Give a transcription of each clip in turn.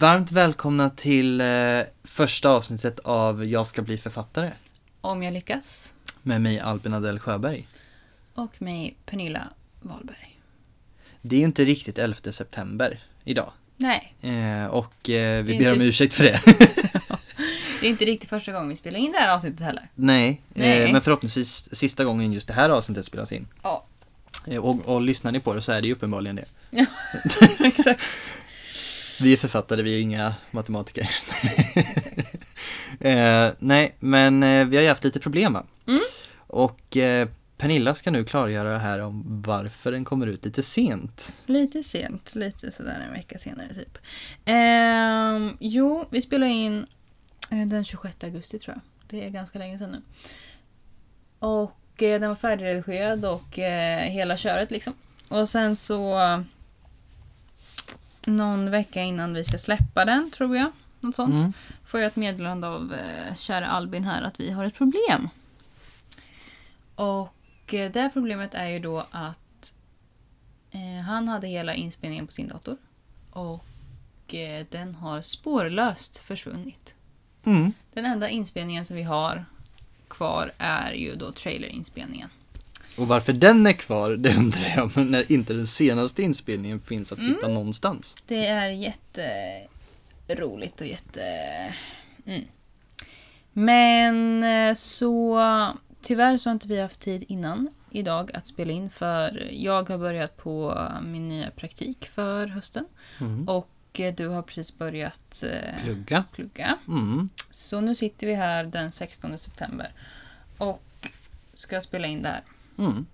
Varmt välkomna till eh, första avsnittet av Jag ska bli författare Om jag lyckas. med mig Albin Adel Sjöberg. Och mig Pernilla Wahlberg. Det är inte riktigt 11 september idag Nej, eh, och eh, vi ber om inte- ursäkt för det. det är inte riktigt första gången vi spelar in det här avsnittet heller. Nej, Nej. Eh, men förhoppningsvis sista gången just det här avsnittet spelas in. Ja, och, och lyssnar ni på det så är det ju uppenbarligen det. exakt. Vi är författare, vi är inga matematiker. eh, nej, men eh, vi har ju haft lite problem va? Mm. Och eh, Pernilla ska nu klargöra här om varför den kommer ut lite sent. Lite sent, lite sådär en vecka senare typ. Ehm, jo, vi spelar in eh, den 26 augusti tror jag. Det är ganska länge sedan nu. Och eh, den var färdigredigerad och eh, hela köret liksom. Och sen så eh, någon vecka innan vi ska släppa den tror jag. Något sånt. Mm. får jag ett meddelande av eh, kära Albin här att vi har ett problem. Och eh, det här problemet är ju då att eh, han hade hela inspelningen på sin dator. Och eh, den har spårlöst försvunnit. Mm. Den enda inspelningen som vi har kvar är ju då trailerinspelningen. Och varför den är kvar, det undrar jag, men när inte den senaste inspelningen finns att hitta Mm. någonstans. Det är jätteroligt och jätte... Mm. Men eh, så tyvärr så har inte vi haft tid innan idag att spela in för jag har börjat på min nya praktik för hösten Mm. och eh, du har precis börjat eh, Plugga. plugga. Mm. Så nu sitter vi här den 16 september och ska spela in det här. Mm.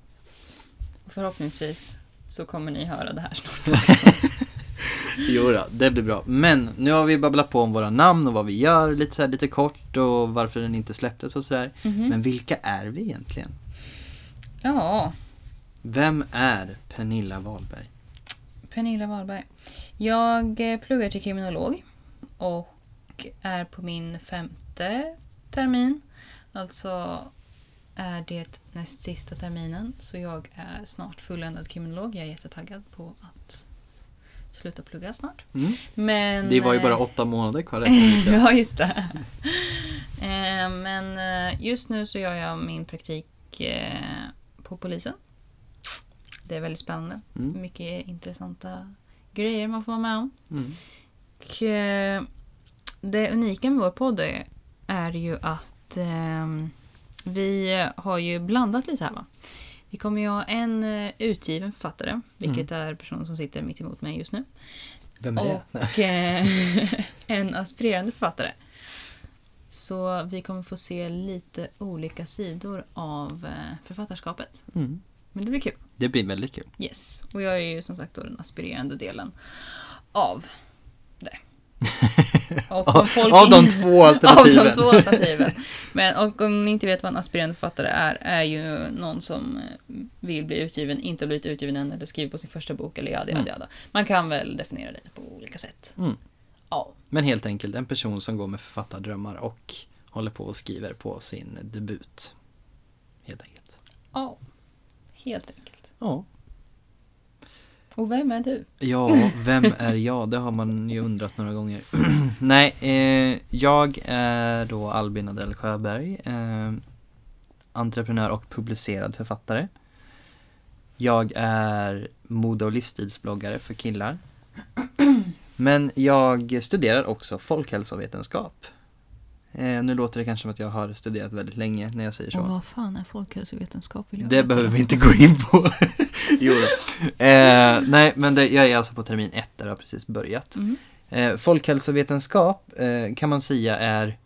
Förhoppningsvis så kommer ni höra det här snart också. Jo då, det blir bra. Men nu har vi babblat på om våra namn och vad vi gör lite, så här, lite kort och varför den inte släpptes och sådär. Mhm. Men vilka är vi egentligen? Ja, Vem är Pernilla Wahlberg? Pernilla Wahlberg. Jag eh, pluggar till kriminolog och är på min femte termin. Alltså är det näst sista terminen så jag är snart fulländad kriminolog. Jag är jättetaggad på att sluta plugga snart. Mm. Men, Det var ju bara eh, åtta månader kvar ja, just det. Eh, Men eh, just nu så gör jag min praktik på polisen. Det är väldigt spännande. Mm. Mycket intressanta grejer man får vara med om. Mm. Och det unika med vår podd är, är ju att eh, vi har ju blandat lite här va. Vi kommer ju ha en eh, utgiven författare, vilket är personen som sitter mitt emot mig just nu. Vem är det? Och eh, en aspirerande författare. Så vi kommer få se lite olika sidor av eh, författarskapet. Mm. Men det blir kul. Det blir väldigt kul. Yes. Och jag är ju som sagt då den aspirerande delen av. Och om folk Av de två av alternativen. de två alternativen. Men och om ni inte vet vad en aspirerande författare är, är ju någon som vill bli utgiven, inte har blivit utgiven än, eller skriver på sin första bok, eller jada, Mm. jada, jada. Man kan väl definiera det på olika sätt. Mm. Ja. Men helt enkelt en person som går med författardrömmar och håller på och skriver på sin debut. Helt enkelt. Ja. Helt enkelt. Ja. Och vem är du? Ja, vem är jag? Det har man ju undrat några gånger. Nej, eh, jag är då Albin Adel Sjöberg. Eh, entreprenör och publicerad författare. Jag är mode och livsstilsbloggare för killar. Men jag studerar också folkhälsovetenskap. Eh, nu låter det kanske som att jag har studerat väldigt länge när jag säger så. Och vad fan är folkhälsovetenskap? Vill jag Det veta behöver vi inte gå in på. jo eh, Nej, men det, jag är alltså på termin ett där jag har precis börjat. Mhm. Eh, folkhälsovetenskap eh, kan man säga är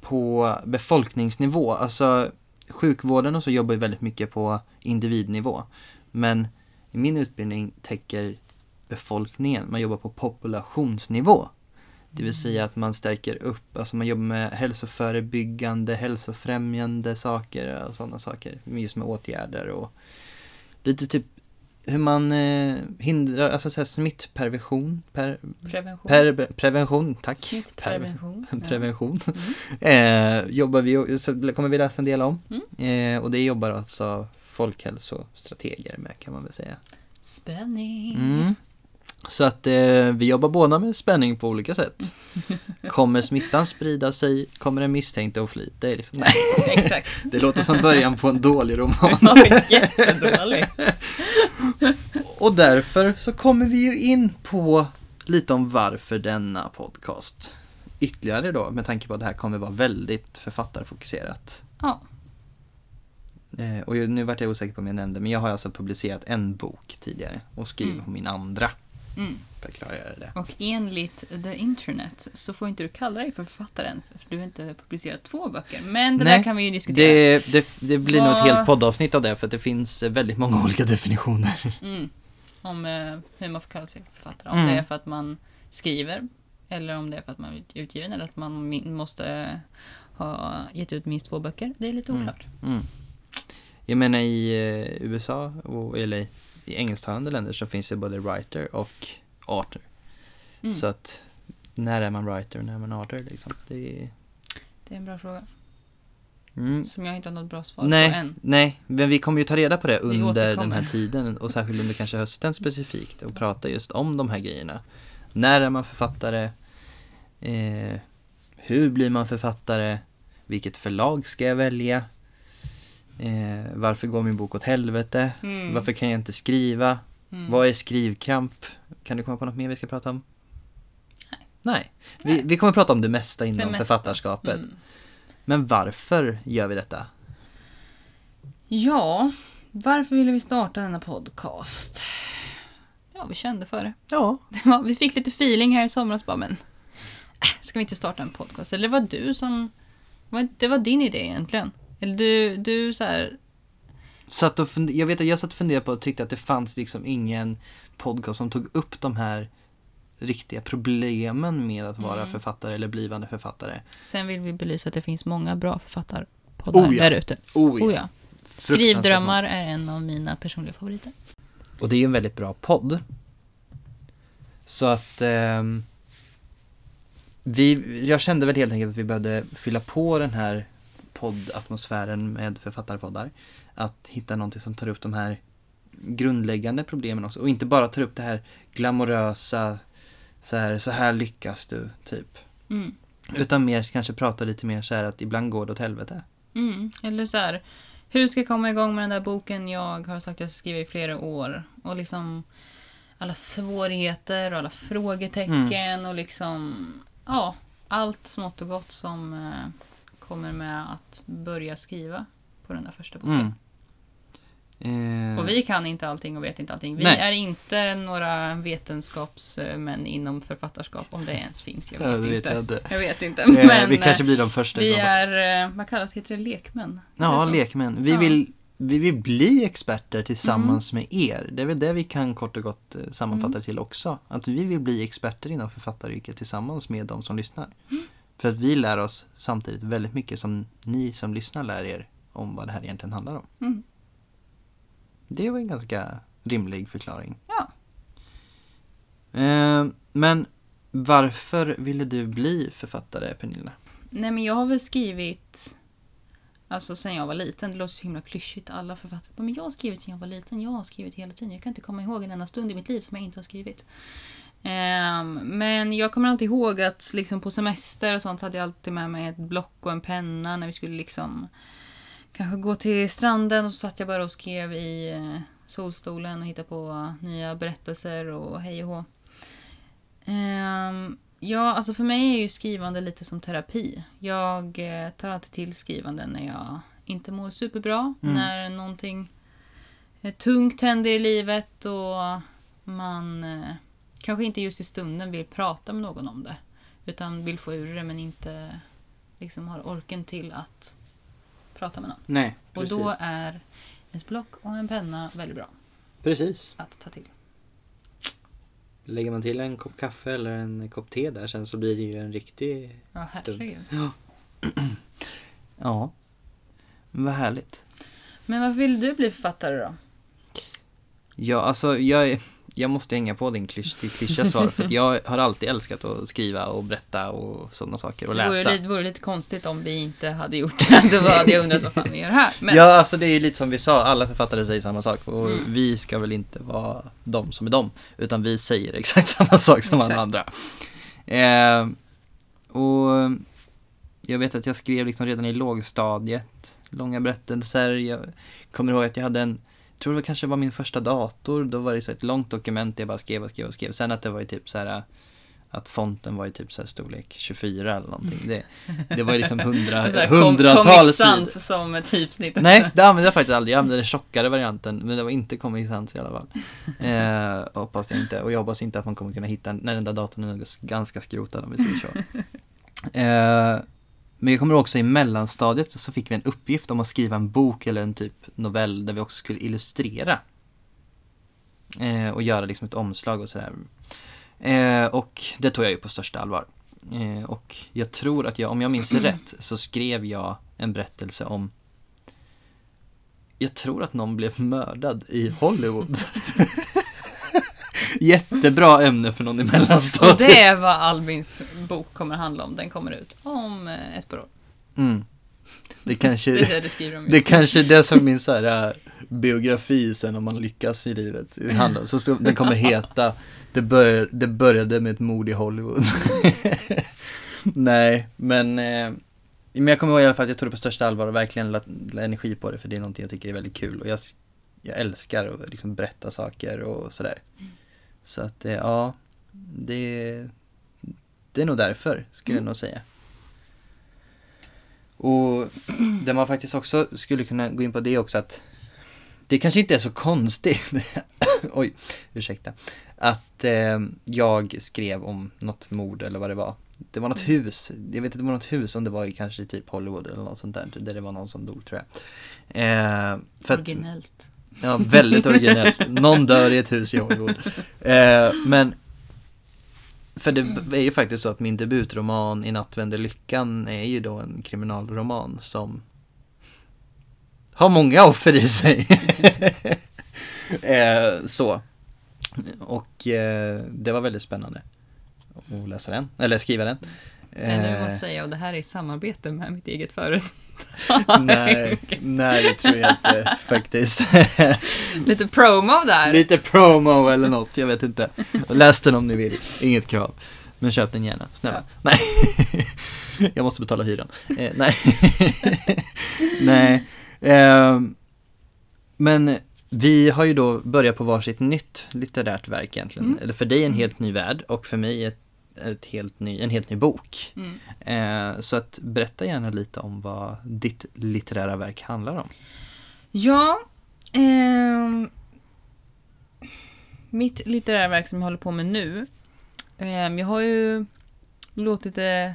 på befolkningsnivå. Alltså sjukvården och så jobbar ju väldigt mycket på individnivå. Men i min utbildning täcker befolkningen, man jobbar på populationsnivå. Det vill säga att man stärker upp, alltså man jobbar med hälsoförebyggande, hälsofrämjande saker och sådana saker. Just med åtgärder och lite typ hur man eh, hindrar, alltså så här smittprevention, per, Prevention. per, prevention, tack. Smittprevention. Ja. Prevention. Mm. Eh, jobbar vi, så kommer vi läsa en del om. Mm. Eh, och det jobbar alltså folkhälsostrateger med kan man väl säga. Spänning. Mm. Så att eh, vi jobbar båda med spänning på olika sätt. Kommer smittan sprida sig? Kommer den misstänkte att fly? Det, är liksom, nej. Exakt. det låter som början på en dålig roman. Ja, jättedålig. Och därför så kommer vi ju in på lite om varför denna podcast. Ytterligare då med tanke på att det här kommer vara väldigt författarfokuserat. Ja. Eh, och nu vart jag osäker på om jag nämnde, men jag har alltså publicerat en bok tidigare och skriver Mm. på min andra. Mm. För att klargöra det. Och enligt the internet så får inte du kalla dig för författaren för du har inte publicerat två böcker. Men det Nej, där kan vi ju diskutera. Det, det, det blir nog ett helt poddavsnitt av det för det finns väldigt många olika definitioner. Mm. Om eh, hur man får kalla sig författare. Om Mm. det är för att man skriver eller om det är för att man är utgiven eller att man måste ha gett ut minst två böcker. Det är lite Mm. oklart. Mm. Jag menar i eh, USA, och, eller i engelsktalande länder så finns det både writer och author. Mm. Så att när är man writer och när är man author liksom? Det är... Det är en bra fråga mm. som jag inte har något bra svar på Nej, än. nej, men vi kommer ju ta reda på det under den här tiden och särskilt under kanske hösten specifikt och prata just om de här grejerna. När är man författare? Eh, hur blir man författare? Vilket förlag ska jag välja? Eh, varför går min bok åt helvete? Mm. Varför kan jag inte skriva? Mm. Vad är skrivkramp? Kan du komma på något mer vi ska prata om? Nej. Nej. Vi, vi kommer prata om det mesta inom Det mesta. författarskapet. Mm. Men varför gör vi detta? Ja, varför ville vi starta denna podcast? Ja, vi kände för det. Ja, Vi fick lite feeling här i somras bara, men äh, ska vi inte starta en podcast? Eller det var du som... Det var din idé egentligen. Eller du, du så här, Satt och fund- jag vet att jag satt och funderade på och tyckte att det fanns liksom ingen podcast som tog upp de här riktiga problemen med att vara Mm. författare eller blivande författare. Sen vill vi belysa att det finns många bra författarpoddar Oh ja. där ute. Oh, Oh ja. Skrivdrömmar är en av mina personliga favoriter. Och det är ju en väldigt bra podd. Så att ehm, vi, jag kände väl helt enkelt att vi behövde fylla på den här poddatmosfären med författarpoddar. Att hitta någonting som tar upp de här grundläggande problemen också. Och inte bara tar upp det här glamorösa, så här, så här lyckas du, typ. Mm. Utan mer kanske prata lite mer så här att ibland går det åt helvete. Mm. Eller så här, hur ska jag komma igång med den där boken jag har sagt att jag ska skriva i flera år? Och liksom alla svårigheter och alla frågetecken och liksom, ja, allt smått och gott som eh, kommer med att börja skriva på den där första boken. Mm. Eh, Och vi kan inte allting och vet inte allting. Vi Nej. är inte några vetenskapsmän inom författarskap, om det ens finns. Jag vet, Ja, det vet inte. jag inte. Jag vet inte. eh, Men vi kanske eh, blir de första vi är, eh, vad kallas heter det, lekmän? Ja, det lekmän. Vi, Ja. vill, vi vill bli experter tillsammans Mm. med er. Det är väl det vi kan kort och gott sammanfatta Mm. till också. Att vi vill bli experter inom författaryrket tillsammans med de som lyssnar. Mm. För att vi lär oss samtidigt väldigt mycket som ni som lyssnar lär er om vad det här egentligen handlar om. Mm. Det var en ganska rimlig förklaring. Ja. Eh, men varför ville du bli författare, Pernilla? Nej, men jag har väl skrivit, alltså sen jag var liten, det låter så himla klyschigt, alla författare, men jag har skrivit sen jag var liten, jag har skrivit hela tiden, jag kan inte komma ihåg en enda stund i mitt liv som jag inte har skrivit. Ehm, men jag kommer alltid ihåg att liksom på semester och sånt hade jag alltid med mig ett block och en penna när vi skulle liksom kanske gå till stranden och så satt jag bara och skrev i eh, solstolen och hittade på nya berättelser och hej och hå. Ehm, ja, alltså för mig är ju skrivande lite som terapi. Jag eh, tar alltid till skrivande när jag inte mår superbra, Mm. när någonting eh, tungt händer i livet och man kanske inte just i stunden vill prata med någon om det. Utan vill få ur det men inte liksom har orken till att prata med någon. Nej, Och då är ett block och en penna väldigt bra Precis. att ta till. Lägger man till en kopp kaffe eller en kopp te där sen så blir det ju en riktig... Ja, herregud. Ja. Men vad härligt. Men varför vill du bli författare då? Ja, alltså jag är... jag måste hänga på din klysch, ditt klyschiga svar för jag har alltid älskat att skriva och berätta och sådana saker och Det läsa. vore, det vore lite konstigt om vi inte hade gjort det. Då hade jag undrat vad fan vi gör här. Men Ja, alltså det är ju lite som vi sa, alla författare säger samma sak och Mm. vi ska väl inte vara de som är de, utan vi säger exakt samma sak som alla Exakt. andra. Eh, och jag vet att jag skrev liksom redan i lågstadiet, långa berättelser. Jag kommer ihåg att jag hade en, tror det kanske var min första dator, då var det så ett långt dokument där jag bara skrev och skrev och skrev. Sen att det var ju typ så här att fonten var i typ så här storlek 24 eller någonting. Det, det var ju liksom hundra, hundratals Comic. Sans som typsnitt. Nej, det använde jag faktiskt aldrig. Jag använde den tjockare varianten, men det var inte Comic Sans i alla fall. Eh, hoppas jag inte. Och jag hoppas inte att man kommer kunna hitta den, när den där datorn är ganska skrotad om vi säger så. Eh, men jag kommer också i mellanstadiet så fick vi en uppgift om att skriva en bok eller en typ novell där vi också skulle illustrera. Eh, och göra liksom ett omslag och sådär. Eh, och det tog jag ju på största allvar. Eh, och jag tror att jag, om jag minns rätt, så skrev jag en berättelse om jag tror att någon blev mördad i Hollywood. Jättebra ämne för någon i Och mellanstadiet. det är vad Albins bok kommer handla om. Den kommer ut om eh, ett par år. Mm. Det kanske, Det är det du skriver om just det kanske är det som min så här, äh, biografi sen om man lyckas i livet handlar. Så den kommer heta det, bör, det började med ett mord i Hollywood. Nej, men, eh, men jag kommer ihåg i alla fall att jag tog det på största allvar och verkligen la, la energi på det för det är någonting jag tycker är väldigt kul och jag, jag älskar att liksom berätta saker och sådär. Så att eh, ja, det, det är nog därför skulle jag nog säga. Och det man faktiskt också skulle kunna gå in på det också att det kanske inte är så konstigt, oj, ursäkta, att eh, jag skrev om något mord eller vad det var. Det var något hus, jag vet inte, det var något hus om det var i kanske typ Hollywood eller något sånt där, där det var någon som dog tror jag. Eh, för att, Originellt. Ja, väldigt originellt. Någon dör i ett hus i Hollywood. Eh, men för det är ju faktiskt så att min debutroman I natt vänder lyckan är ju då en kriminalroman som har många offer i sig. eh, så. Och eh, det var väldigt spännande att läsa den, eller skriva den. Men nu Eh, måste säga, och det här är i samarbete med mitt eget företag. nej, nej, det tror jag inte faktiskt. Lite promo där. Lite promo eller något, jag vet inte. Läs den om ni vill, inget krav. Men köp den gärna, snälla. Nej. jag måste betala hyran. Eh, nej. nej. Ehm, men vi har ju då börjat på varsitt nytt litterärt verk egentligen. Mm. Eller för dig en helt ny värld och för mig ett, ett helt ny, en helt ny bok. Mm. Eh, så att berätta gärna lite om vad ditt litterära verk handlar om. Ja, ehm, mitt litterära verk som jag håller på med nu. ehm, jag har ju låtit det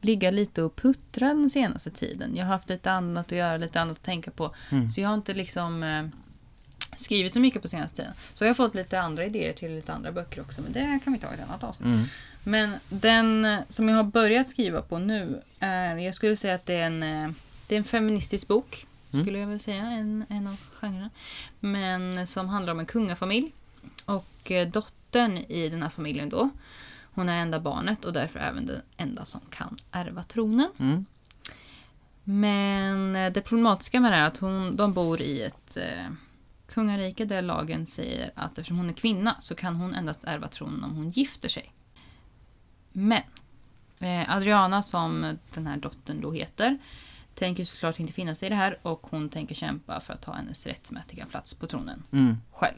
ligga lite och puttra den senaste tiden. Jag har haft lite annat att göra, lite annat att tänka på. Mm. Så jag har inte liksom eh, skrivit så mycket på senaste tiden. Så jag har fått lite andra idéer till lite andra böcker också, men det kan vi ta i ett annat avsnitt. Mm. Men den som jag har börjat skriva på nu är, jag skulle säga att det är en, eh, det är en feministisk bok. Mm. Skulle jag väl säga, en, en av genrerna. Men som handlar om en kungafamilj. Och eh, dottern i den här familjen då, hon är enda barnet och därför även den enda som kan ärva tronen. Mm. Men eh, det problematiska med det är att hon, de bor i ett eh, kungarike där lagen säger att eftersom hon är kvinna så kan hon endast ärva tronen om hon gifter sig. Men eh, Adriana, som den här dottern då heter, tänker såklart inte finna sig i det här och hon tänker kämpa för att ta hennes rättmätiga plats på tronen Mm. själv.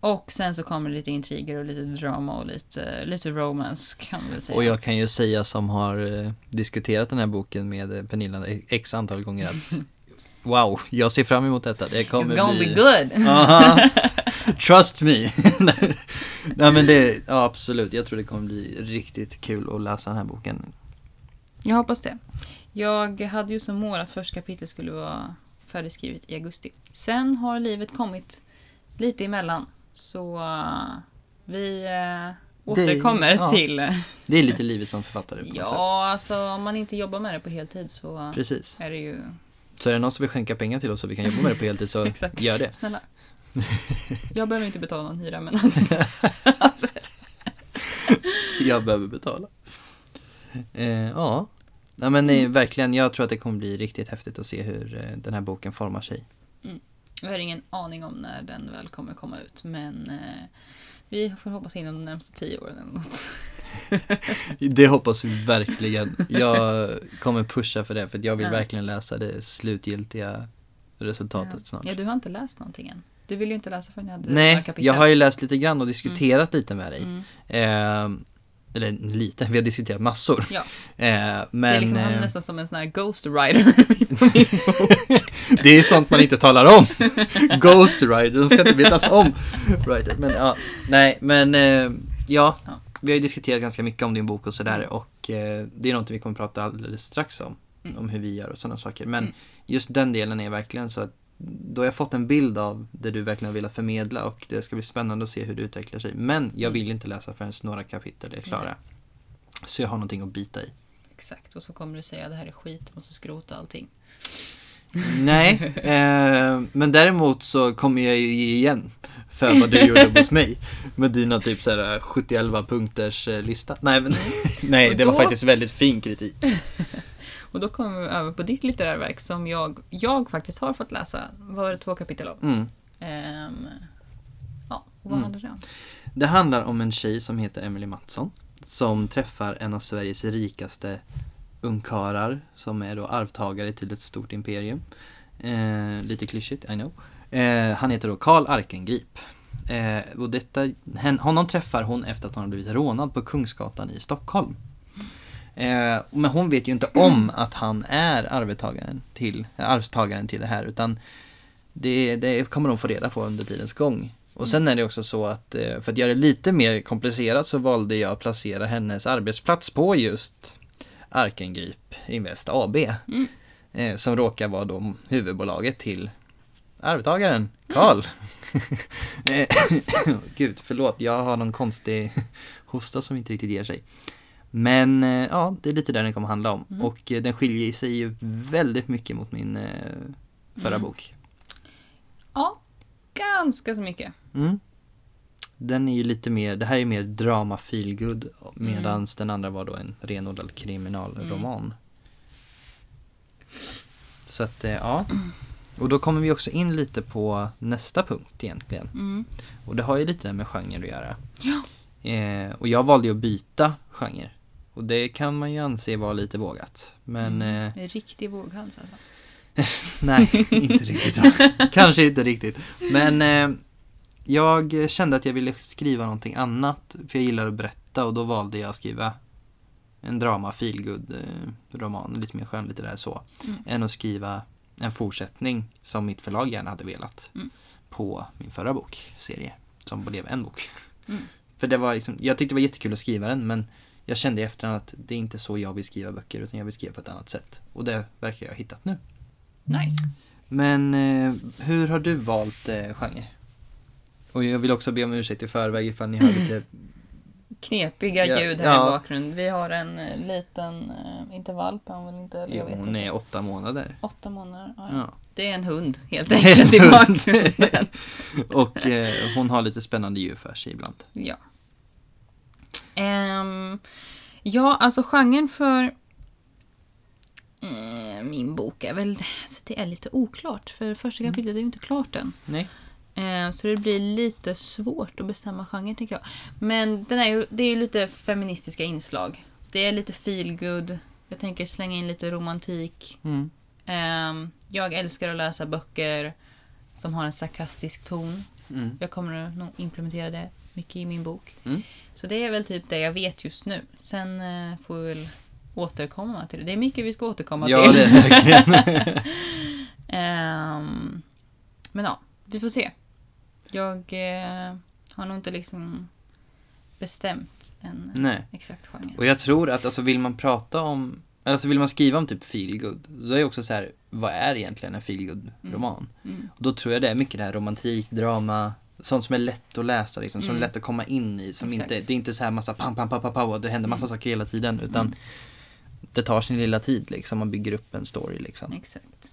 Och sen så kommer det lite intriger och lite drama och lite, lite romance kan man väl säga. Och jag kan ju säga som har eh, diskuterat den här boken med eh, Pernilla x antal gånger att Wow, jag ser fram emot detta. Det kommer It's gonna bli... be good! Aha. Trust me. Nej men det, ja absolut. Jag tror det kommer bli riktigt kul att läsa den här boken. Jag hoppas det. Jag hade ju som mål att första kapitlet skulle vara färdigskrivet i augusti. Sen har livet kommit lite emellan. Så uh, vi uh, återkommer ja. till... Det är lite livet som författare på Ja, alltså om man inte jobbar med det på heltid så. Precis. är det ju... Så är det någon som vill skänka pengar till oss så vi kan jobba med det på heltid så gör det. Snälla. Jag behöver inte betala någon hyra men Jag behöver betala. Eh, ja. ja, men nej, verkligen. Jag tror att det kommer bli riktigt häftigt att se hur eh, den här boken formar sig. jag har ingen aning om när den väl kommer komma ut men eh, vi får hoppas inom de närmaste tio åren eller något. Det hoppas vi verkligen. Jag kommer pusha för det för jag vill Ja. verkligen läsa det slutgiltiga resultatet snart. Ja, du har inte läst någonting än. Du vill ju inte läsa förrän jag hade Nej, jag har ju läst lite grann och diskuterat lite med dig. Mm. Eh, eller lite, vi har diskuterat massor. Ja. Eh, men det är liksom han är eh, nästan som en sån här Ghost Rider. det är sånt man inte talar om. Ghost Rider, de ska inte vetas om. Rider. Men ja, nej, men eh, ja, Ja. vi har ju diskuterat ganska mycket om din bok och sådär Mm. och eh, det är någonting vi kommer prata alldeles strax om. Mm. Om hur vi gör och sådana saker. Men Mm. just den delen är verkligen så att då har jag fått en bild av det du verkligen har velat förmedla och det ska bli spännande att se hur det utvecklar sig. Men jag Mm. vill inte läsa förrän några kapitel är klara. Så jag har någonting att bita i. Exakt, och så kommer du säga det här är skit, jag måste skrota allting. Nej, eh, men däremot så kommer jag ju ge igen för vad du gjorde mot mig. Med dina typ såhär 71 punkters eh, lista. Nej, men, nej Och det var faktiskt väldigt fin kritik. Och då kommer vi över på ditt litterära verk som jag, jag faktiskt har fått läsa. Vad var det två kapitel av? Mm. Ehm, ja, vad Mm. handlar det om? Det handlar om en tjej som heter Emily Mattsson som träffar en av Sveriges rikaste ungkarlar som är då arvtagare till ett stort imperium. Eh, lite klyschigt, I know. Eh, han heter då Karl Arkengrip. Eh, och detta, hen, honom träffar hon efter att hon har blivit rånad på Kungsgatan i Stockholm. Eh, men hon vet ju inte om att han är arvtagaren till, arvtagaren till det här utan det, det kommer de få reda på under tidens gång. Och sen är det också så att eh, för att göra det lite mer komplicerat så valde jag att placera hennes arbetsplats på just Arkengrip Invest AB. Mm. Eh, som råkar vara då huvudbolaget till arvtagaren, Karl. Eh, Gud, förlåt, jag har någon konstig hosta som inte riktigt ger sig. Men eh, ja, det är lite där den kommer handla om. Mm. Och eh, den skiljer sig ju väldigt mycket mot min eh, förra Mm. bok. Ja, ganska så mycket. Mm. Den är ju lite mer, det här är mer drama feelgood Mm. medans den andra var då en renodlad kriminalroman. Så att ja. Och då kommer vi också in lite på nästa punkt egentligen. Mm. Och det har ju lite med genre att göra. Ja. Eh, och jag valde ju att byta genre. Och det kan man ju anse vara lite vågat. Men mm. eh, riktig våghals alltså. Nej, inte riktigt. Kanske inte riktigt. Men eh, jag kände att jag ville skriva någonting annat. För jag gillar att berätta och då valde jag att skriva en drama feelgood eh, roman. Lite mer skönlitterär så. Mm. Än att skriva en fortsättning som mitt förlag gärna hade velat. Mm. På min förra bokserie. Som blev en bok. Mm. För det var liksom, jag tyckte det var jättekul att skriva den men jag kände i efterhand att det är inte så jag vill skriva böcker utan jag vill skriva på ett annat sätt. Och det verkar jag ha hittat nu. Nice. Men eh, hur har du valt eh, genre? Och jag vill också be om ursäkt i förväg ifall ni hör lite... Knepiga Ja, ljud här ja. i bakgrunden. Vi har en eh, liten, eh, inte valp, han väl inte, jo, hon inte. är åtta månader. Åtta månader. Ja, ja. Det är en hund helt enkelt i bakgrunden. Och eh, hon har lite spännande djur för sig ibland. Ja. Ehm, ja, alltså genren för eh, min bok är väl... Alltså det är lite oklart, för första Mm. kapitlet är ju inte klart än. Nej. Eh, så det blir lite svårt att bestämma genre, tycker jag. Men den är ju, det är ju lite feministiska inslag. Det är lite feelgood. Jag tänker slänga in lite romantik. Mm. Ehm, jag älskar att läsa böcker som har en sarkastisk ton. Mm. Jag kommer nog implementera det mycket i min bok. Mm. Så det är väl typ det jag vet just nu. Sen eh, får vi väl återkomma till det. Det är mycket vi ska återkomma Ja, till. det är verkligen. Ehm, men ja, vi får se. Jag eh, har nog inte liksom bestämt en eh, Nej. exakt genre. Och jag tror att alltså vill man prata om, alltså vill man skriva om typ feelgood, då är det också så här, vad är egentligen en feelgood roman? Mm. Och då tror jag det är mycket det här romantik, drama, sånt som är lätt att läsa liksom, som är Mm. lätt att komma in i. Som Exakt. inte, det är inte så här massa pam, pam, pam, pam, pam och det händer massa Mm. saker hela tiden utan Mm. det tar sin lilla tid liksom, man bygger upp en story liksom. Exakt.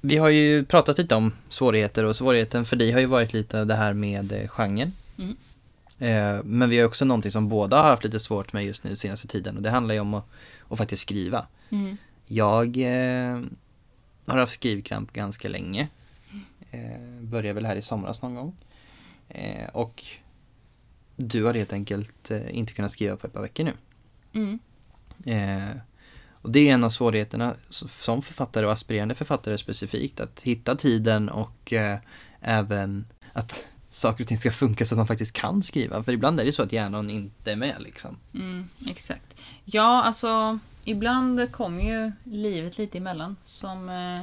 vi har ju pratat lite om svårigheter och svårigheten för dig har ju varit lite det här med eh, genren. Mm. Eh, men vi har också någonting som båda har haft lite svårt med just nu senaste tiden och det handlar ju om att, att faktiskt skriva. Mm. Jag eh, har haft skrivkramp ganska länge. Eh, började väl här i somras någon gång. Eh, och du har helt enkelt eh, inte kunnat skriva på ett par veckor nu. Mm. Eh, och det är en av svårigheterna som författare och aspirerande författare specifikt. Att hitta tiden och eh, även att saker och ting ska funka så att man faktiskt kan skriva. För ibland är det så att hjärnan inte är med liksom. Mm, exakt. Ja, alltså ibland kommer ju livet lite emellan som, eh,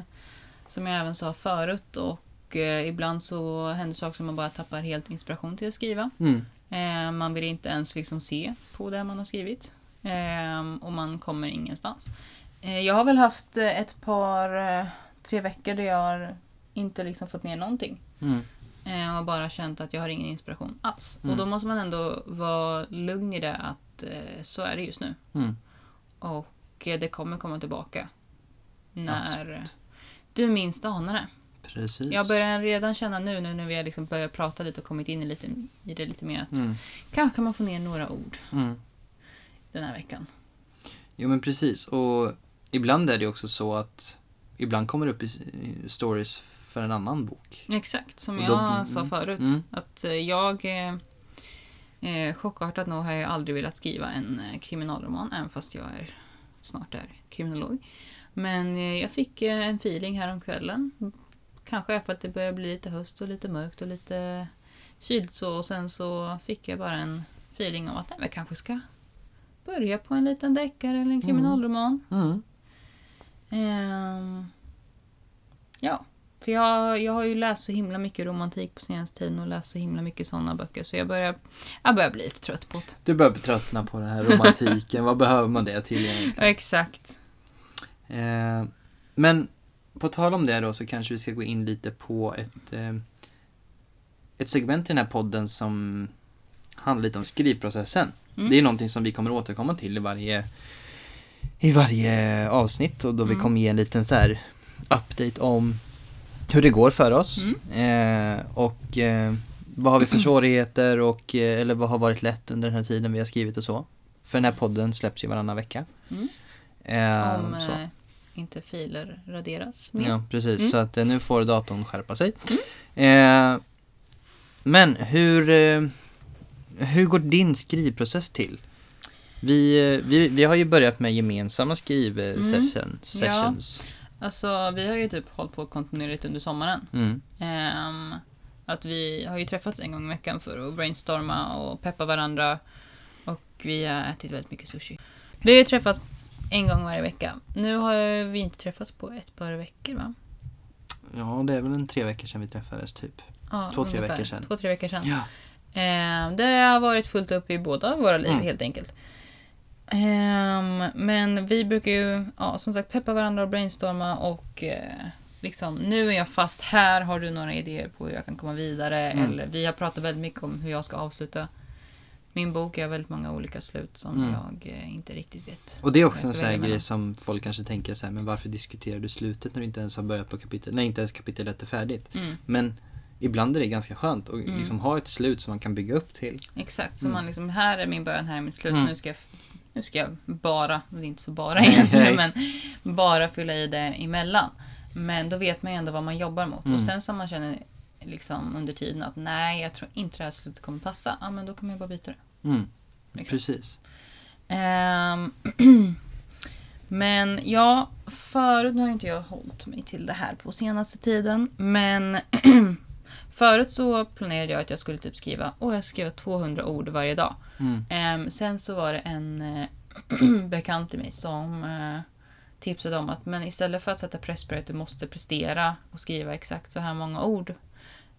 som jag även sa förut och eh, ibland så händer saker som man bara tappar helt inspiration till att skriva. Mm. Eh, man vill inte ens liksom se på det man har skrivit eh, och man kommer ingenstans. Eh, jag har väl haft eh, ett par, eh, tre veckor där jag har inte liksom fått ner någonting. Mm. Eh, och bara känt att jag har ingen inspiration alls. Mm. Och då måste man ändå vara lugn i det att så är det just nu. Mm. Och det kommer komma tillbaka. När du minst anar det. Precis. Jag börjar redan känna nu, nu när vi har liksom börjat prata lite och kommit in i, lite, i det lite mer att Mm. kanske kan man få ner några ord Mm. den här veckan. Jo men precis och ibland är det också så att ibland kommer det upp stories för en annan bok. Exakt, som jag då- mm, sa förut. mm. Att eh, jag, eh, eh, chockartat nog, har jag aldrig velat skriva en eh, kriminalroman, även fast jag är, snart är kriminolog. Men jag fick en feeling här om kvällen. Kanske är för att det börjar bli lite höst och lite mörkt och lite kyligt så. Och sen så fick jag bara en feeling om att nej, jag kanske ska börja på en liten deckare eller en kriminalroman. Mm. Ehm, ja, för jag, jag har ju läst så himla mycket romantik på senaste tiden och läst så himla mycket sådana böcker så jag börjar, jag börjar bli lite trött på det. Du börjar bli tröttna på den här romantiken. Vad behöver man det till egentligen? Exakt. Eh, men på tal om det då så kanske vi ska gå in lite på ett, eh, ett segment i den här podden som handlar lite om skrivprocessen. Mm. Det är någonting som vi kommer återkomma till i varje, i varje avsnitt och då vi Mm. kommer ge en liten så här update om hur det går för oss. Mm. Eh, och eh, vad har vi för svårigheter och eh, eller vad har varit lätt under den här tiden vi har skrivit och så. För den här podden släpps ju varannan vecka. Mm. Eh, Om så. Eh, inte filer raderas mer. Ja, precis. Mm. Så att eh, nu får datorn skärpa sig. Eh, men hur, eh, hur går din skrivprocess till? Vi, eh, vi, vi har ju börjat med gemensamma skrivsessions. Mm. Sessions. Alltså, vi har ju typ hållit på kontinuerligt under sommaren. Mm. Ehm, att vi har ju träffats en gång i veckan för att brainstorma och peppa varandra. Och vi har ätit väldigt mycket sushi. Vi har ju träffats en gång varje vecka. Nu har vi inte träffats på ett par veckor va? Ja, det är väl en tre veckor sedan vi träffades typ. Ja, Två, tre veckor sedan. Två, tre veckor sedan. Ja. Ehm, det har varit fullt upp i båda våra liv Mm. helt enkelt. Ehm, men vi brukar ju, ja, som sagt, peppa varandra och brainstorma och eh, liksom, nu är jag fast här, har du några idéer på hur jag kan komma vidare? Mm. Eller vi har pratat väldigt mycket om hur jag ska avsluta min bok. Har väldigt många olika slut som Mm. jag eh, inte riktigt vet. Och det är också en sån här grej som folk kanske tänker så här, men varför diskuterar du slutet när du inte ens har börjat på kapitel, när inte ens kapitel 1 är färdigt? Mm, Men ibland är det ganska skönt att Mm. liksom ha ett slut som man kan bygga upp till. exakt, så Mm. man liksom, här är min början, här är mitt slut. Mm. Så nu ska jag, nu ska jag bara, det är inte så bara egentligen, men bara fylla i det emellan. Men då vet man ju ändå vad man jobbar mot. Mm. Och sen som man känner liksom under tiden att nej, jag tror inte det här slutet kommer passa. Ja, men då kommer jag bara byta det. Mm. Liksom. Precis. Ehm, men ja, förut nu har inte jag hållit mig till det här på senaste tiden. Men förut så planerade jag att jag skulle typ skriva, och jag skrev 200 ord varje dag. Mm. Ehm, sen så var det en eh, bekant till mig som eh, tipsade om att men istället för att sätta press på dig att du måste prestera och skriva exakt så här många ord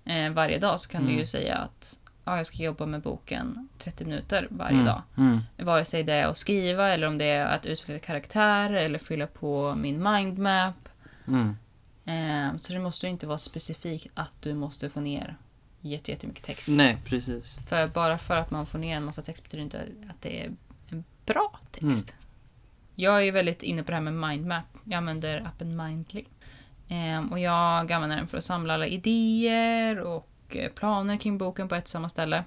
eh, varje dag så kan du Mm. ju säga att ja, jag ska jobba med boken 30 minuter varje Mm. dag. Mm. Vare sig det är att skriva eller om det är att utveckla karaktärer eller fylla på min mindmap. Mm. Ehm, så det måste inte vara specifikt att du måste få ner jätte- jättemycket text. Nej, precis. För bara för att man får ner en massa text betyder inte att det är en bra text. Jag är ju väldigt inne på det här med mindmap. Jag använder appen Mindly. Ehm, och jag använder den för att samla alla idéer och eh, planer kring boken på ett och samma ställe.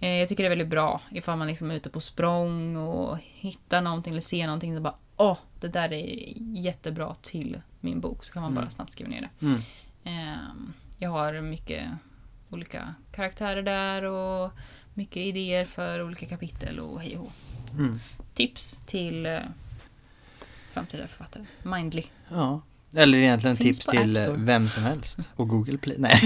Eh, jag tycker det är väldigt bra ifall man liksom är ute på språng och hittar någonting eller ser någonting och bara åh, det där är jättebra till min bok. Så kan man Mm. bara snabbt skriva ner det. Mm. Ehm, jag har mycket olika karaktärer där och mycket idéer för olika kapitel och hej och. Mm. Tips till eh, framtida författare. Mindly. Ja. Eller egentligen Finns tips till eh, vem som helst. Och Google Play. Nej.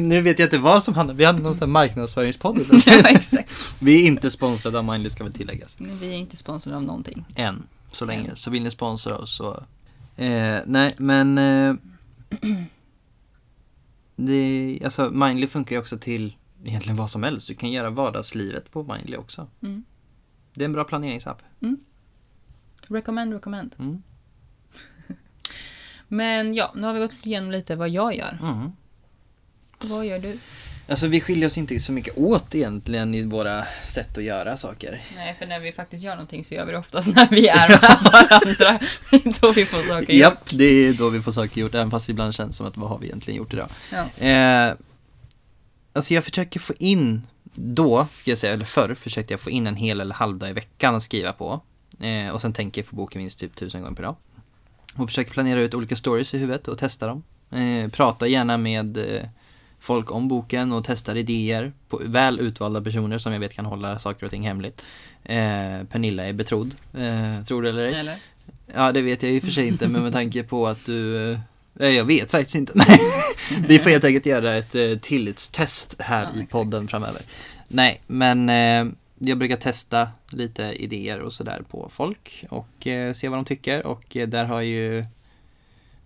nu vet jag inte vad som handlar. Vi hade någon sån marknadsföringspodd. ja, exakt. Vi är inte sponsrade av Mindly ska väl tilläggas. Vi är inte sponsrade av någonting. Än. Så länge. Än. Så vill ni sponsra oss så. Eh, nej men. Eh, det, alltså Mindly funkar ju också till egentligen vad som helst. Du kan göra vardagslivet på Mindly också. Mm. Det är en bra planeringsapp. Recommend, recommend. Mm. Men ja, nu har vi gått igenom lite vad jag gör. Mm. Vad gör du? Alltså vi skiljer oss inte så mycket åt egentligen i våra sätt att göra saker. Nej, för när vi faktiskt gör någonting så gör vi det oftast när vi är med varandra. Då vi får saker gjort. Japp, det är då vi får saker gjort, även fast det ibland känns som att vad har vi egentligen gjort idag? Ja. Eh, alltså jag försöker få in, då, ska jag säga, eller förr försökte jag få in en hel eller halvdag i veckan att skriva på. Eh, och sen tänker jag på boken minst typ tusen gånger per dag. Och försöker planera ut olika stories i huvudet och testa dem. Eh, prata gärna med eh, folk om boken och testar idéer på väl utvalda personer som jag vet kan hålla saker och ting hemligt. Eh, Pernilla är betrodd, eh, tror du eller ej. Eller? Ja, det vet jag i och för sig inte, men med tanke på att du... eh, jag vet faktiskt inte. Nej. Vi får helt enkelt göra ett eh, tillitstest här Ja, i exakt. podden framöver. Nej, men eh, jag brukar testa lite idéer och sådär på folk och eh, se vad de tycker och eh, där har ju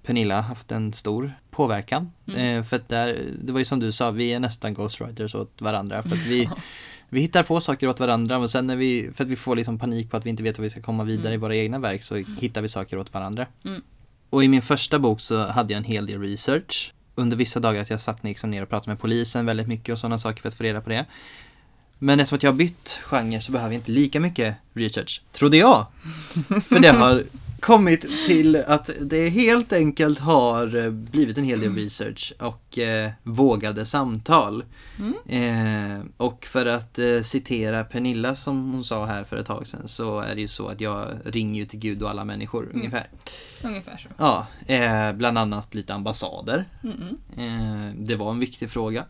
Pernilla haft en stor påverkan. Mm. Eh, för att där, det var ju som du sa, vi är nästan ghostwriters åt varandra. För att vi, vi hittar på saker åt varandra och sen när vi, för att vi får liksom panik på att vi inte vet hur vi ska komma vidare Mm. i våra egna verk så hittar vi saker åt varandra. Mm. Och i min första bok så hade jag en hel del research. Under vissa dagar att jag satt liksom ner och pratade med polisen väldigt mycket och sådana saker för att få reda på det. Men eftersom att jag har bytt genre så behöver jag inte lika mycket research, trodde jag. För det har kommit till att det helt enkelt har eh, blivit en hel del research och eh, vågade samtal. Mm. Eh, och för att eh, citera Pernilla som hon sa här för ett tag sedan så är det ju så att jag ringer ju till Gud och alla människor Mm. ungefär. Ungefär så. Ja, eh, bland annat lite ambassader. Eh, det var en viktig fråga.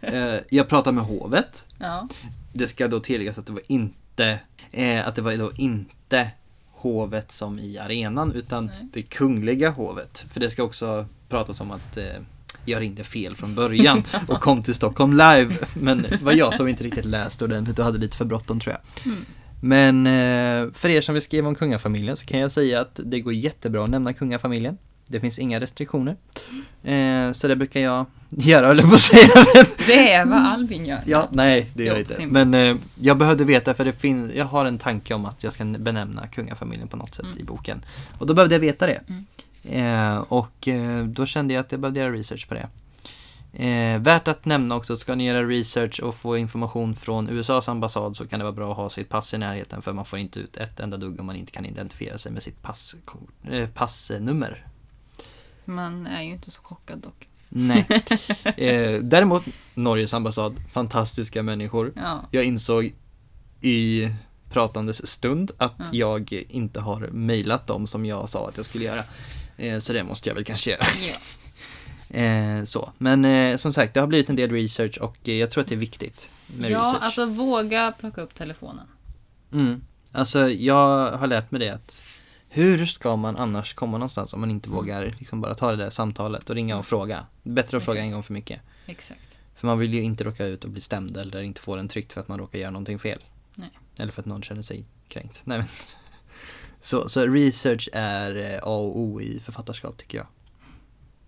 Eh, jag pratade med hovet. Ja. Det ska då tilläggas att det var inte eh, att det var då inte hovet som i arenan utan Nej. det kungliga hovet. För det ska också pratas om att eh, jag ringde fel från början och kom till Stockholm live. Men det var jag som inte riktigt läste ordentligt och hade lite för bråttom tror jag. Mm. Men för er som vill skriva om kungafamiljen så kan jag säga att det går jättebra att nämna kungafamiljen. Det finns inga restriktioner. Så det brukar jag göra, eller på att säga. Det är vad Albin gör. ja, nej, det gör jag inte. Men eh, jag behövde veta för det finns, jag har en tanke om att jag ska benämna kungafamiljen på något sätt Mm. i boken. Och då behövde jag veta det. Mm. Eh, och eh, då kände jag att jag behövde göra research på det. Eh, värt att nämna också, ska ni göra research och få information från USAs ambassad så kan det vara bra att ha sitt pass i närheten för man får inte ut ett enda dugg om man inte kan identifiera sig med sitt pass, eh, passnummer. Man är ju inte så chockad dock. Nej. Eh, däremot Norges ambassad, fantastiska människor. Ja. Jag insåg i pratandes stund att Ja. jag inte har mejlat dem som jag sa att jag skulle göra. Eh, så det måste jag väl kanske göra. ja. Eh, så. Men eh, som sagt, det har blivit en del research och eh, jag tror att det är viktigt med Ja, research. alltså våga plocka upp telefonen. Mm. Alltså jag har lärt mig det att hur ska man annars komma någonstans om man inte Mm. vågar liksom bara ta det där samtalet och ringa och fråga. Bättre att fråga en Exakt. gång för mycket. Exakt. För man vill ju inte råka ut och bli stämd eller inte få den tryckt för att man råkar göra någonting fel. Nej. Eller för att någon känner sig kränkt. Nej, men. Så, så research är eh, A och O i författarskap tycker jag.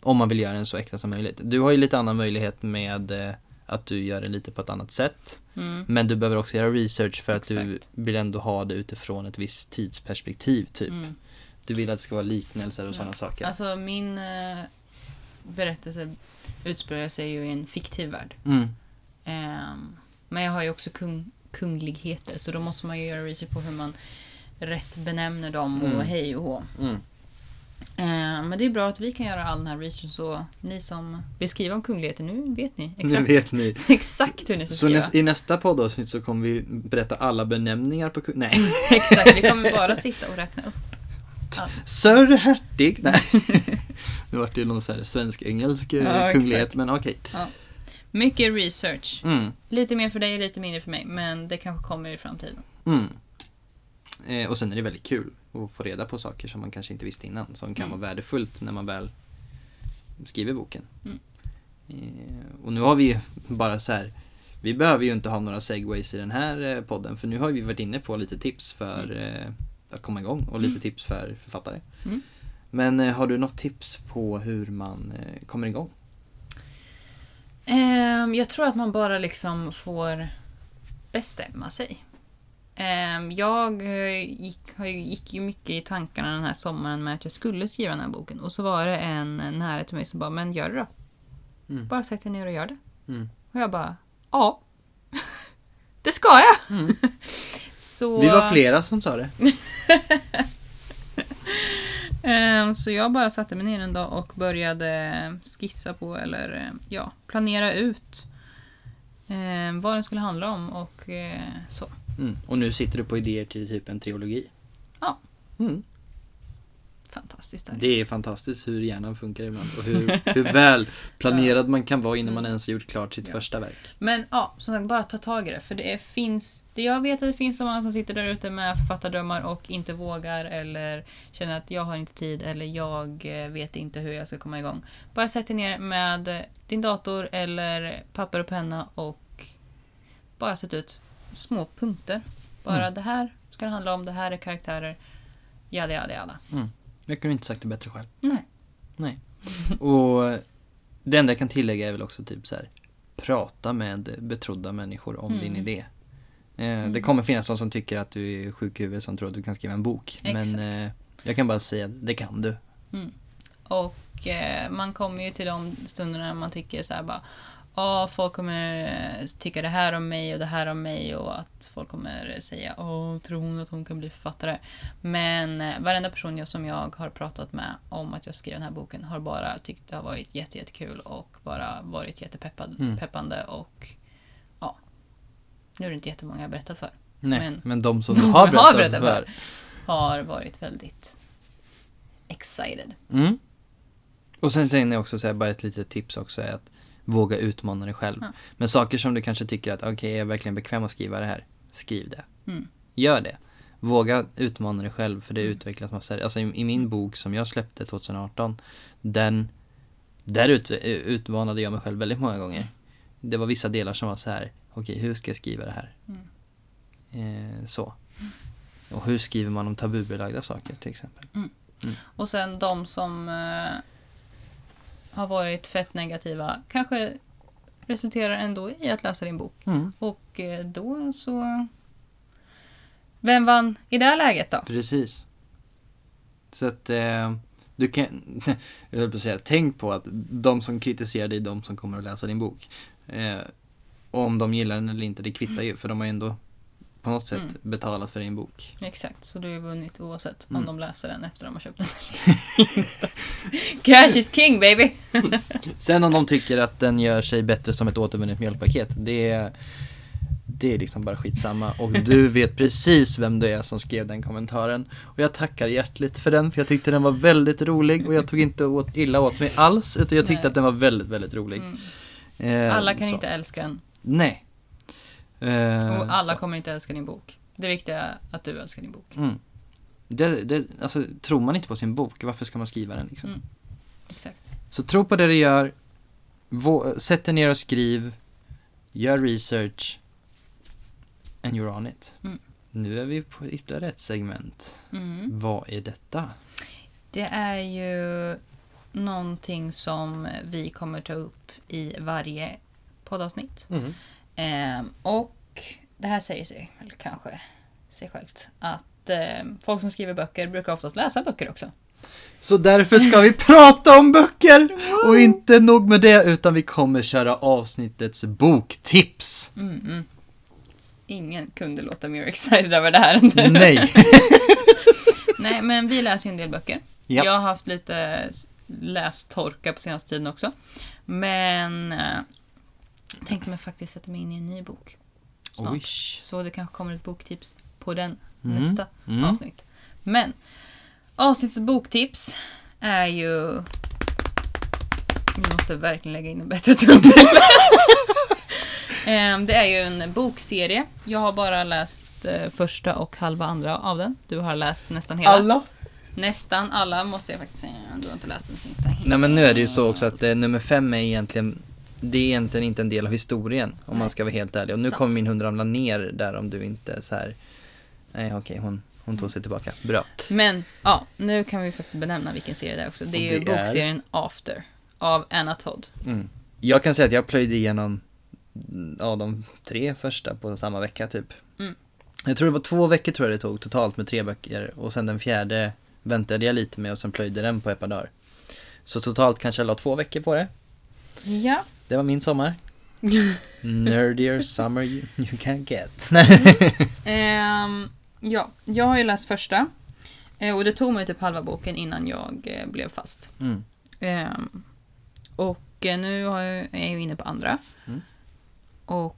Om man vill göra den så äkta som möjligt. Du har ju lite annan möjlighet med eh, att du gör det lite på ett annat sätt. Mm. Men du behöver också göra research för att du Exakt. vill ändå ha det utifrån ett visst tidsperspektiv typ. Mm. Du vill att det ska vara liknelser och Ja. sådana saker. Alltså min eh, berättelse utspelar sig ju i en fiktiv värld. Mm. Ehm, men jag har ju också kung, kungligheter så då måste man ju göra research på hur man rätt benämner dem och Mm. hej och hå. Eh, men det är bra att vi kan göra all den här researchen så ni som vill skriva om kungligheter, nu vet ni exakt, vet ni. exakt hur ni ska Så skriva. näs, i nästa poddavsnitt så kommer vi berätta alla benämningar på kung... Nej. exakt, vi kommer bara sitta och räkna upp. Sir hertig. Nej. nu vart det ju någon så här svensk-engelsk eh, Ja, kunglighet, exakt. men okej. Mycket research. Mm. Lite mer för dig, lite mindre för mig, men det kanske kommer i framtiden. Mm. Eh, och sen är det väldigt kul att få reda på saker som man kanske inte visste innan, som kan Mm. vara värdefullt när man väl skriver boken. Mm. Eh, och nu har vi ju bara så här, vi behöver ju inte ha några segways i den här eh, podden, för nu har vi varit inne på lite tips för, eh, för att komma igång och lite Mm. tips för författare. Mm. Men eh, har du något tips på hur man kommer igång? Ehm, jag tror att man bara liksom får bestämma sig. Ehm, jag eh, gick, gick ju mycket i tankarna den här sommaren med att jag skulle skriva den här boken. Och så var det en nära till mig som bara, men gör det då. Mm. Bara sätt dig ner och gör det. Mm. Och jag bara, ja. det ska jag! Mm. så, Vi var flera som sa det. Ehm, Så jag bara satte mig ner en dag och började skissa på, eller eh, ja, planera ut eh, vad den skulle handla om och eh, så. Mm. Och nu sitter du på idéer till typ en trilogi. Ja. Mm. Fantastiskt. Där. Det är fantastiskt hur hjärnan funkar ibland och hur, hur väl planerad man kan vara innan man ens har gjort klart sitt Ja. första verk. Men ja, som sagt, bara ta tag i det. För det är, finns, det jag vet att det finns så många som sitter där ute med författardrömmar och inte vågar eller känner att jag har inte tid eller jag eh, vet inte hur jag ska komma igång. Bara sätt dig ner med din dator eller papper och penna och bara sätt ut små punkter. Bara Mm. det här ska det handla om, det här är karaktärer. Jada, jada, jada. Jag kunde inte sagt det bättre själv. Nej. Nej. Och det enda jag kan tillägga är väl också typ så här. Prata med betrodda människor om Mm. din idé. Eh, Det Mm. kommer finnas de som tycker att du är sjuk i huvudet som tror att du kan skriva en bok. Men Exakt. eh, jag kan bara säga att det kan du. Och eh, man kommer ju till de stunderna när man tycker så här bara Ja, folk kommer eh, tycka det här om mig och det här om mig och att folk kommer säga Åh, tror hon att hon kan bli författare? Men eh, varenda person jag, som jag har pratat med om att jag skrev den här boken har bara tyckt det har varit jätte, jättekul och bara varit jättepeppad, Mm. peppande och ja. Nu är det inte jättemånga jag har berättat för. Nej, men, Men- de som de som har jag har berättat berättat för. Har varit väldigt excited. Mm. Och sen tänkte jag också säga, bara ett litet tips också är att våga utmana dig själv. Ja. Men saker som du kanske tycker att, okej, jag är verkligen bekväm att skriva det här. Skriv det. Mm. Gör det. Våga utmana dig själv för det Mm. utvecklas massor. Alltså i, i min bok som jag släppte 2018, den, där ut, utmanade jag mig själv väldigt många gånger. Det var vissa delar som var så här, okej, hur ska jag skriva det här? Mm. Eh, så. Och hur skriver man om tabubelagda saker till exempel? Och sen de som eh, har varit fett negativa kanske resulterar ändå i att läsa din bok. Mm. Och eh, då så... Vem vann i det läget då? Precis. Så att eh, du kan, jag höll på att säga, tänk på att de som kritiserar dig är de som kommer att läsa din bok. Eh, om de gillar den eller inte, det kvittar ju för de har ju ändå på något sätt Mm. betalat för din bok. Exakt, så du har vunnit oavsett Mm. om de läser den efter de har köpt den. Cash is king baby! Sen om de tycker att den gör sig bättre som ett återvunnet mjölkpaket, det är, det är liksom bara skitsamma. Och du vet precis vem det är som skrev den kommentaren. Och jag tackar hjärtligt för den, för jag tyckte den var väldigt rolig och jag tog inte åt, illa åt mig alls, utan jag tyckte Nej. att den var väldigt, väldigt rolig. Mm. Eh, Alla kan så. inte älska den. Nej. Eh, Och alla så. kommer inte älska din bok. Det viktiga är att du älskar din bok. Mm. Det, det, alltså, tror man inte på sin bok, varför ska man skriva den liksom? Mm. Exakt. Så tro på det du gör, vå- sätt dig ner och skriv, gör research, and you're on it. Mm. Nu är vi på ytterligare ett segment. Mm. Vad är detta? Det är ju någonting som vi kommer ta upp i varje poddavsnitt. Ehm, och det här säger sig väl kanske sig självt att ehm, folk som skriver böcker brukar oftast läsa böcker också. Så därför ska vi prata om böcker! Och inte nog med det, utan vi kommer köra avsnittets boktips. Mm, mm. Ingen kunde låta mer excited över det här än du. Nej! Nej, men vi läser ju en del böcker. Jag har haft lite lästorka på senaste tiden också. Men eh, tänkte mig faktiskt sätta mig in i en ny bok snart. Så det kanske kommer ett boktips på den Mm. nästa Mm. avsnitt. Men avsnittets boktips är ju... Ni måste verkligen lägga in en bättre trummel. Ehm, Det är ju en bokserie. Jag har bara läst eh, första och halva andra av den. Du har läst nästan hela. Alla? Nästan alla måste jag faktiskt säga. Du har inte läst den sista helt. Nej men nu är det ju så också att eh, nummer fem är egentligen det är egentligen inte en del av historien om man Nej. ska vara helt ärlig. Och nu Sant. kommer min hund ramla ner där om du inte så här. Nej okej, hon, hon tog sig tillbaka. Bra. Men ja, nu kan vi faktiskt benämna vilken serie det är också. Det är Och ju det är- bokserien After av Anna Todd. Mm. Jag kan säga att jag plöjde igenom ja, de tre första på samma vecka typ. Mm. Jag tror det var två veckor tror jag det tog totalt med tre böcker och sen den fjärde väntade jag lite med och sen plöjde den på ett par dagar. Så totalt kanske jag la två veckor på det. Ja. Det var min sommar. Nerdier summer you, you can get. Ehm, ja, jag har ju läst första. Eh, och det tog mig typ halva boken innan jag eh, blev fast. Mm. Ehm, och eh, nu jag, är jag ju inne på andra. Mm. Och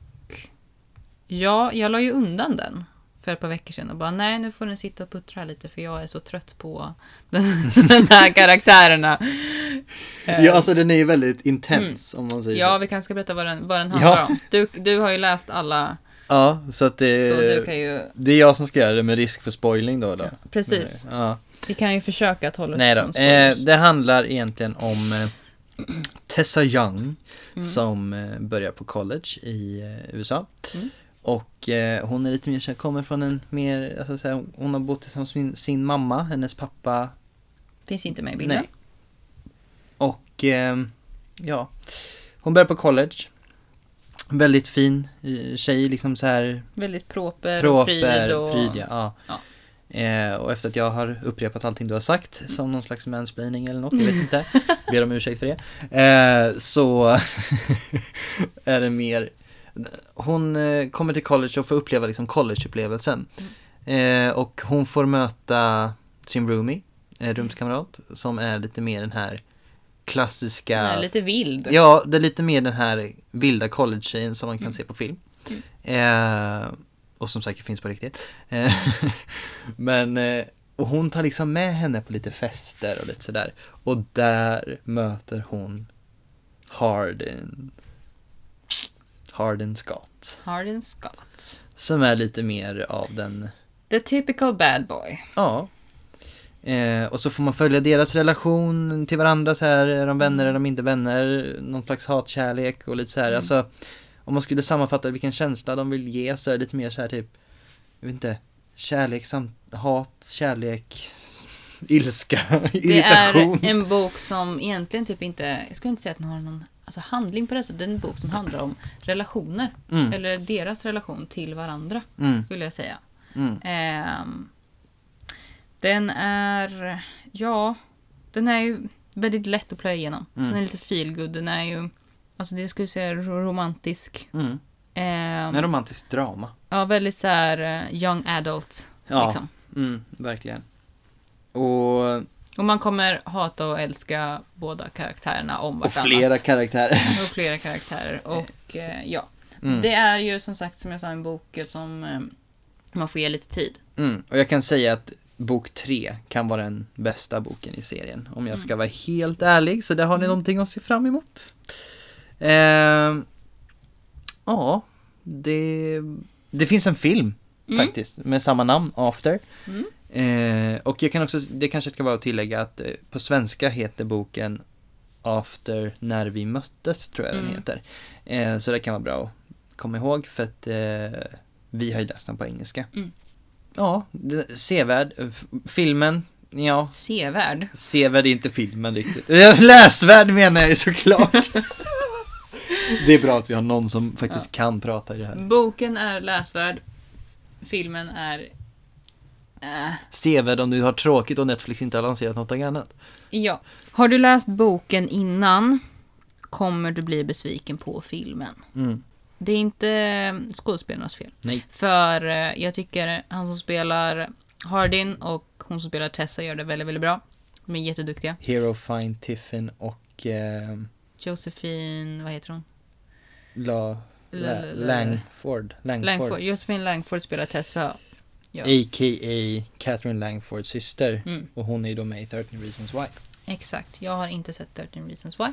ja, jag la ju undan den för ett par veckor sedan och bara nej, nu får den sitta och puttra lite för jag är så trött på den, den här karaktärerna. Ehm, Ja, alltså den är ju väldigt intens om man säger ja, så. vi kanske ska berätta vad den, vad den handlar Ja. om. Du, du har ju läst alla, Ja, så att det, så ju... det är jag som ska göra det med risk för spoiling då. då. Precis. Ja. Vi kan ju försöka att hålla oss Nej då. från Eh, spoilers. det handlar egentligen om eh, Tessa Young Mm. som eh, börjar på college i eh, USA. Mm. Och eh, hon är lite mer så här, kommer från en mer, alltså så här, hon har bott tillsammans med sin, sin mamma, hennes pappa. Finns inte med i bilden. Nej. Och eh, ja, hon börjar på college. Väldigt fin eh, tjej, liksom så här Väldigt proper, och proper, pryd och... pryd, ja. ja. Ja. Eh, och efter att jag har upprepat allting du har sagt som någon slags mansplaining eller något, jag vet inte. Ber om ursäkt för det. Eh, så är det mer Hon eh, kommer till college och får uppleva liksom collegeupplevelsen. Eh, och hon får möta sin roomie, eh, rumskamrat, som är lite mer den här klassiska Den är lite vild. Ja, det är lite mer den här vilda college-tjejen som man kan Mm. se på film. Mm. Eh, och som säkert finns på riktigt. Men, och hon tar liksom med henne på lite fester och lite sådär. Och där möter hon Hardin. Hardin Scott. Hardin Scott. Som är lite mer av den, The typical bad boy. ja. Eh, och så får man följa deras relation till varandra så här, är de vänner, är de inte vänner, någon slags hatkärlek och lite så här, Mm. alltså om man skulle sammanfatta vilken känsla de vill ge så är det lite mer så här typ, jag vet inte, kärlek samt hat, kärlek, ilska, Det irritation. är en bok som egentligen typ inte, jag skulle inte säga att den har någon alltså handling på det sättet. Det är en bok som handlar om relationer. Mm, Eller deras relation till varandra, mm, skulle jag säga. mm, Ehm, den är, ja, den är ju väldigt lätt att plöja igenom. Mm. Den är lite feelgood, den är ju, alltså det skulle jag säga ro- romantisk. mm. Ehm, En romantisk drama. ja, väldigt så här eh, young adult. Ja, Liksom. mm, verkligen. Och, Och man kommer hata och älska båda karaktärerna om och vartannat. flera karaktärer. Och flera karaktärer. Och eh, ja, Mm. det är ju som sagt som jag sa en bok som eh, man får ge lite tid. Mm. Och jag kan säga att bok tre kan vara den bästa boken i serien. Om jag ska vara helt ärlig, så där har ni Mm. någonting att se fram emot. Ehm, ja, det, det finns en film Mm. faktiskt med samma namn, After. Eh, och jag kan också, det kanske ska vara att tillägga att eh, på svenska heter boken After när vi möttes, tror jag den Mm. heter. Eh, så det kan vara bra att komma ihåg för att eh, vi har ju läst den på engelska. Mm. Ja, sevärd. F- Filmen, ja, Sevärd. sevärd är inte filmen riktigt. Eh, Läsvärd menar jag såklart. det är bra att vi har någon som faktiskt kan prata i det här. Boken är läsvärd. Filmen är... Äh, Sevärd om du har tråkigt och Netflix inte har lanserat något annat. ja. Har du läst boken innan kommer du bli besviken på filmen. Mm. Det är inte skådespelarnas fel. Nej. För eh, jag tycker han som spelar Hardin och hon som spelar Tessa gör det väldigt, väldigt bra. De är jätteduktiga. Hero, Fine, Tiffin och eh, Josephine, vad heter hon? La, La, Langford. Langford. Langford. Josephine Langford spelar Tessa. Ja. A.k.a. Catherine Langfords syster. Mm, Och hon är ju då med i 13 Reasons Why. exakt. Jag har inte sett 13 Reasons Why.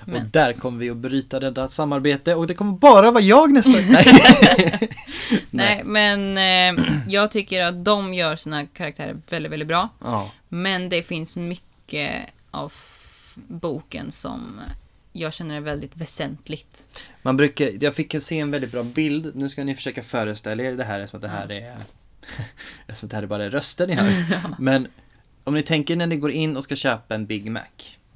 Och Men, där kommer vi att bryta detta samarbete och det kommer bara vara jag nästa Nej. nej, men eh, jag tycker att de gör sina karaktärer väldigt, väldigt bra. Ja. Men det finns mycket av boken som jag känner är väldigt väsentligt. Man brukar, jag fick se en väldigt bra bild. Nu ska ni försöka föreställa er det här eftersom det här är Att det här är bara röster ni hör. Men om ni tänker när ni går in och ska köpa en Big Mac.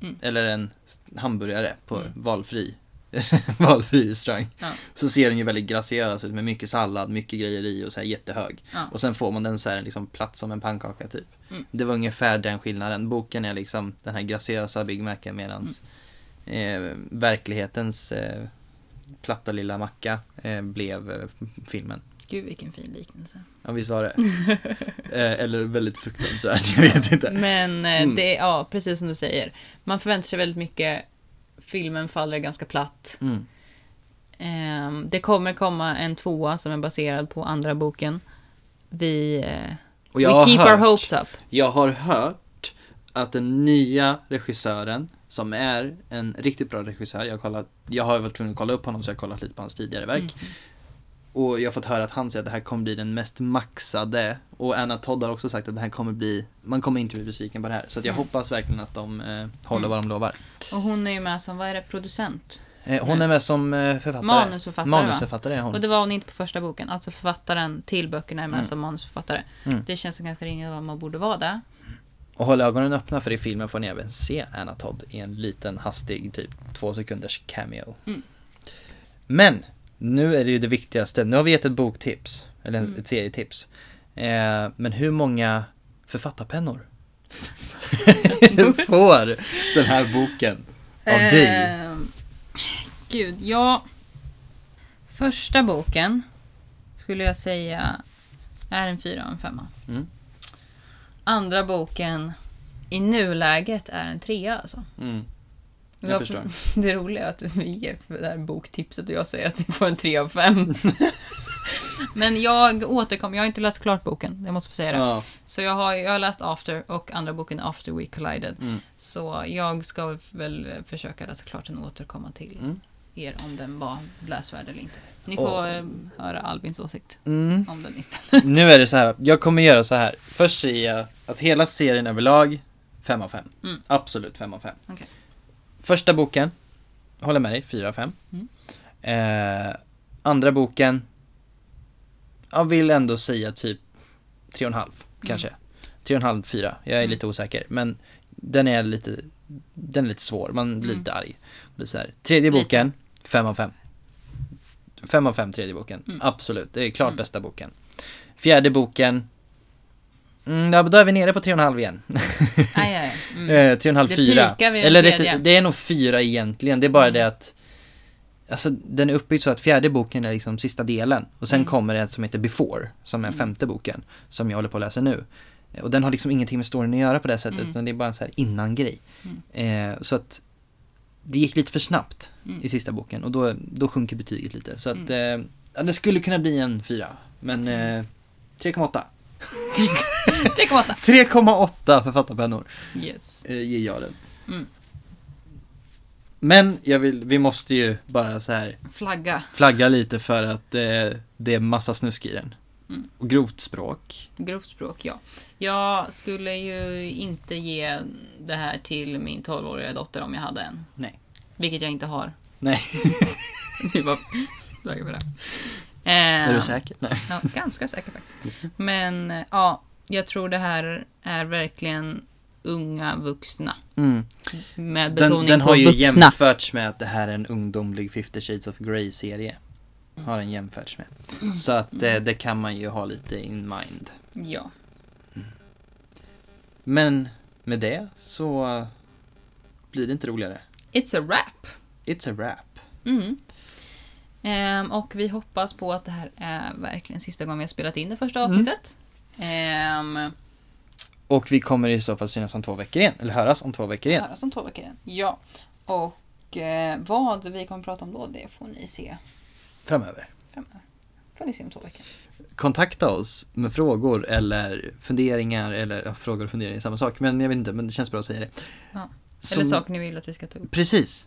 Mm. Eller en hamburgare på Mm. valfri valfri restaurang. Ja. Så ser den ju väldigt graciös ut med mycket sallad, mycket grejer i och så här jättehög. Ja. Och sen får man den så här liksom platt som en pannkaka typ. Mm. Det var ungefär den skillnaden. Boken är liksom den här graciösa Big Macen medans Mm. eh, verklighetens eh, platta lilla macka eh, blev eh, filmen. Gud vilken fin liknelse. Ja visst var det? eh, eller väldigt fruktansvärt, jag vet inte. Men eh, Mm. det är, ja, precis som du säger. Man förväntar sig väldigt mycket. Filmen faller ganska platt. Mm. Ehm, det kommer komma en tvåa som är baserad på andra boken. Vi... Eh, Och jag we keep hört, our hopes up. Jag har hört att den nya regissören, som är en riktigt bra regissör, jag har, kollat, jag har varit tvungen att kolla upp honom så jag har kollat lite på hans tidigare verk. Mm. Och jag har fått höra att han säger att det här kommer bli den mest maxade och Anna Todd har också sagt att det här kommer bli, man kommer inte bli besviken på det här. Så jag Mm. hoppas verkligen att de eh, håller Mm. vad de lovar. Och hon är ju med som, vad är det, producent? Eh, hon är med som eh, författare. Manusförfattare? Manusförfattare är hon. Och det var hon inte på första boken. Alltså författaren till böckerna är med Mm. som manusförfattare. Mm. Det känns som ganska rimligt att man borde vara det. Och håll ögonen öppna för i filmen får ni även se Anna Todd i en liten hastig, typ två sekunders cameo. Mm. Men, nu är det ju det viktigaste. Nu har vi gett ett boktips, eller Mm. ett serietips. Eh, men hur många författarpennor får den här boken av dig? Ehm, Gud, ja. Första boken skulle jag säga är en fyra och en femma. Mm. Andra boken i nuläget är en trea alltså. Mm. Jag Jag- förstår. Det roliga är att vi ger det här boktipset och jag säger att ni får en tre av fem. Men jag återkommer, jag har inte läst klart boken, jag måste få säga det. Ja. Så jag har, jag har läst After och andra boken After We Collided. Mm. Så jag ska väl försöka läsa klart den och återkomma till Mm. er om den var läsvärd eller inte. Ni får eh, höra Albins åsikt Mm. om den istället. Nu är det så här, jag kommer göra så här. Först säger jag att hela serien överlag, 5 av 5. Mm. Absolut 5 av 5. Okej. Första boken, håller med dig, 4 av 5. Mm. Eh, andra boken, jag vill ändå säga typ 3,5 kanske. 3,5, 4. Jag är Mm. lite osäker. Men den är lite, den är lite svår, man blir Mm. lite arg. Blir så här. Tredje boken, 5 av 5. 5 av 5 tredje boken, Mm. absolut. Det är klart Mm. bästa boken. Fjärde boken, mm, ja, då är vi nere på 3,5 igen. Aj, aj. Mm. Eh, 3,5, Det 4. pikar vid den Eller det, det är nog 4 egentligen, det är bara Mm. det att Alltså den är uppbyggd så att fjärde boken är liksom sista delen och sen Mm. kommer det som heter Before, som är Mm. femte boken, som jag håller på att läsa nu. Och den har liksom ingenting med storyn att göra på det sättet, Mm. utan det är bara en så här innan-grej. Mm. Eh, så att det gick lite för snabbt Mm. i sista boken och då, då sjunker betyget lite. Så att, eh, ja, det skulle kunna bli en 4, men eh, 3,8. 3,8. 3,8 författarpennor Yes. eh, ger jag den. Mm. Men jag vill, vi måste ju bara så här Flagga. flagga lite för att eh, det är massa snusk i den. Mm. Och grovt språk. Grovt språk, ja. Jag skulle ju inte ge det här till min 12-åriga dotter om jag hade en. Nej. Vilket jag inte har. Nej. Vi bara flaggar för det. Är Eh, du säker? Nej. Ja, ganska säker faktiskt. Men eh, ja, jag tror det här är verkligen unga vuxna. Mm. Med betoning Den, den på har ju vuxna. jämförts med att det här är en ungdomlig 50 shades of Grey-serie. Har den jämförts med. Så att eh, det kan man ju ha lite in mind. Ja. Men med det så blir det inte roligare. It's a wrap. It's a wrap. Mm. Ehm, och vi hoppas på att det här är verkligen sista gången vi har spelat in det första avsnittet. Ehm, Och vi kommer i så fall synas om två veckor igen, eller höras om två veckor igen. Höras om två veckor igen. Ja. Och eh, vad vi kommer prata om då, det får ni se Framöver. framöver. Får ni se om två veckor. Kontakta oss med frågor eller funderingar, eller ja, frågor och funderingar är samma sak, men jag vet inte, men det känns bra att säga det. Ja. Så- Eller saker ni vill att vi ska ta upp. Precis.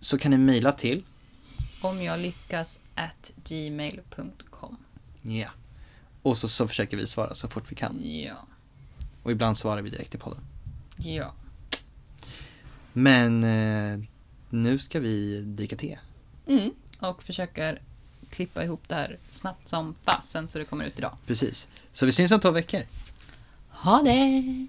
Så kan ni mejla till, Om jag lyckas at gmail.com. ja. Och så, så försöker vi svara så fort vi kan. Ja. Och ibland svarar vi direkt i podden. Ja. Men eh, nu ska vi dricka te. Mm. Och försöker klippa ihop det här snabbt som fasen så det kommer ut idag. Precis. Så vi syns om två veckor. Ha det!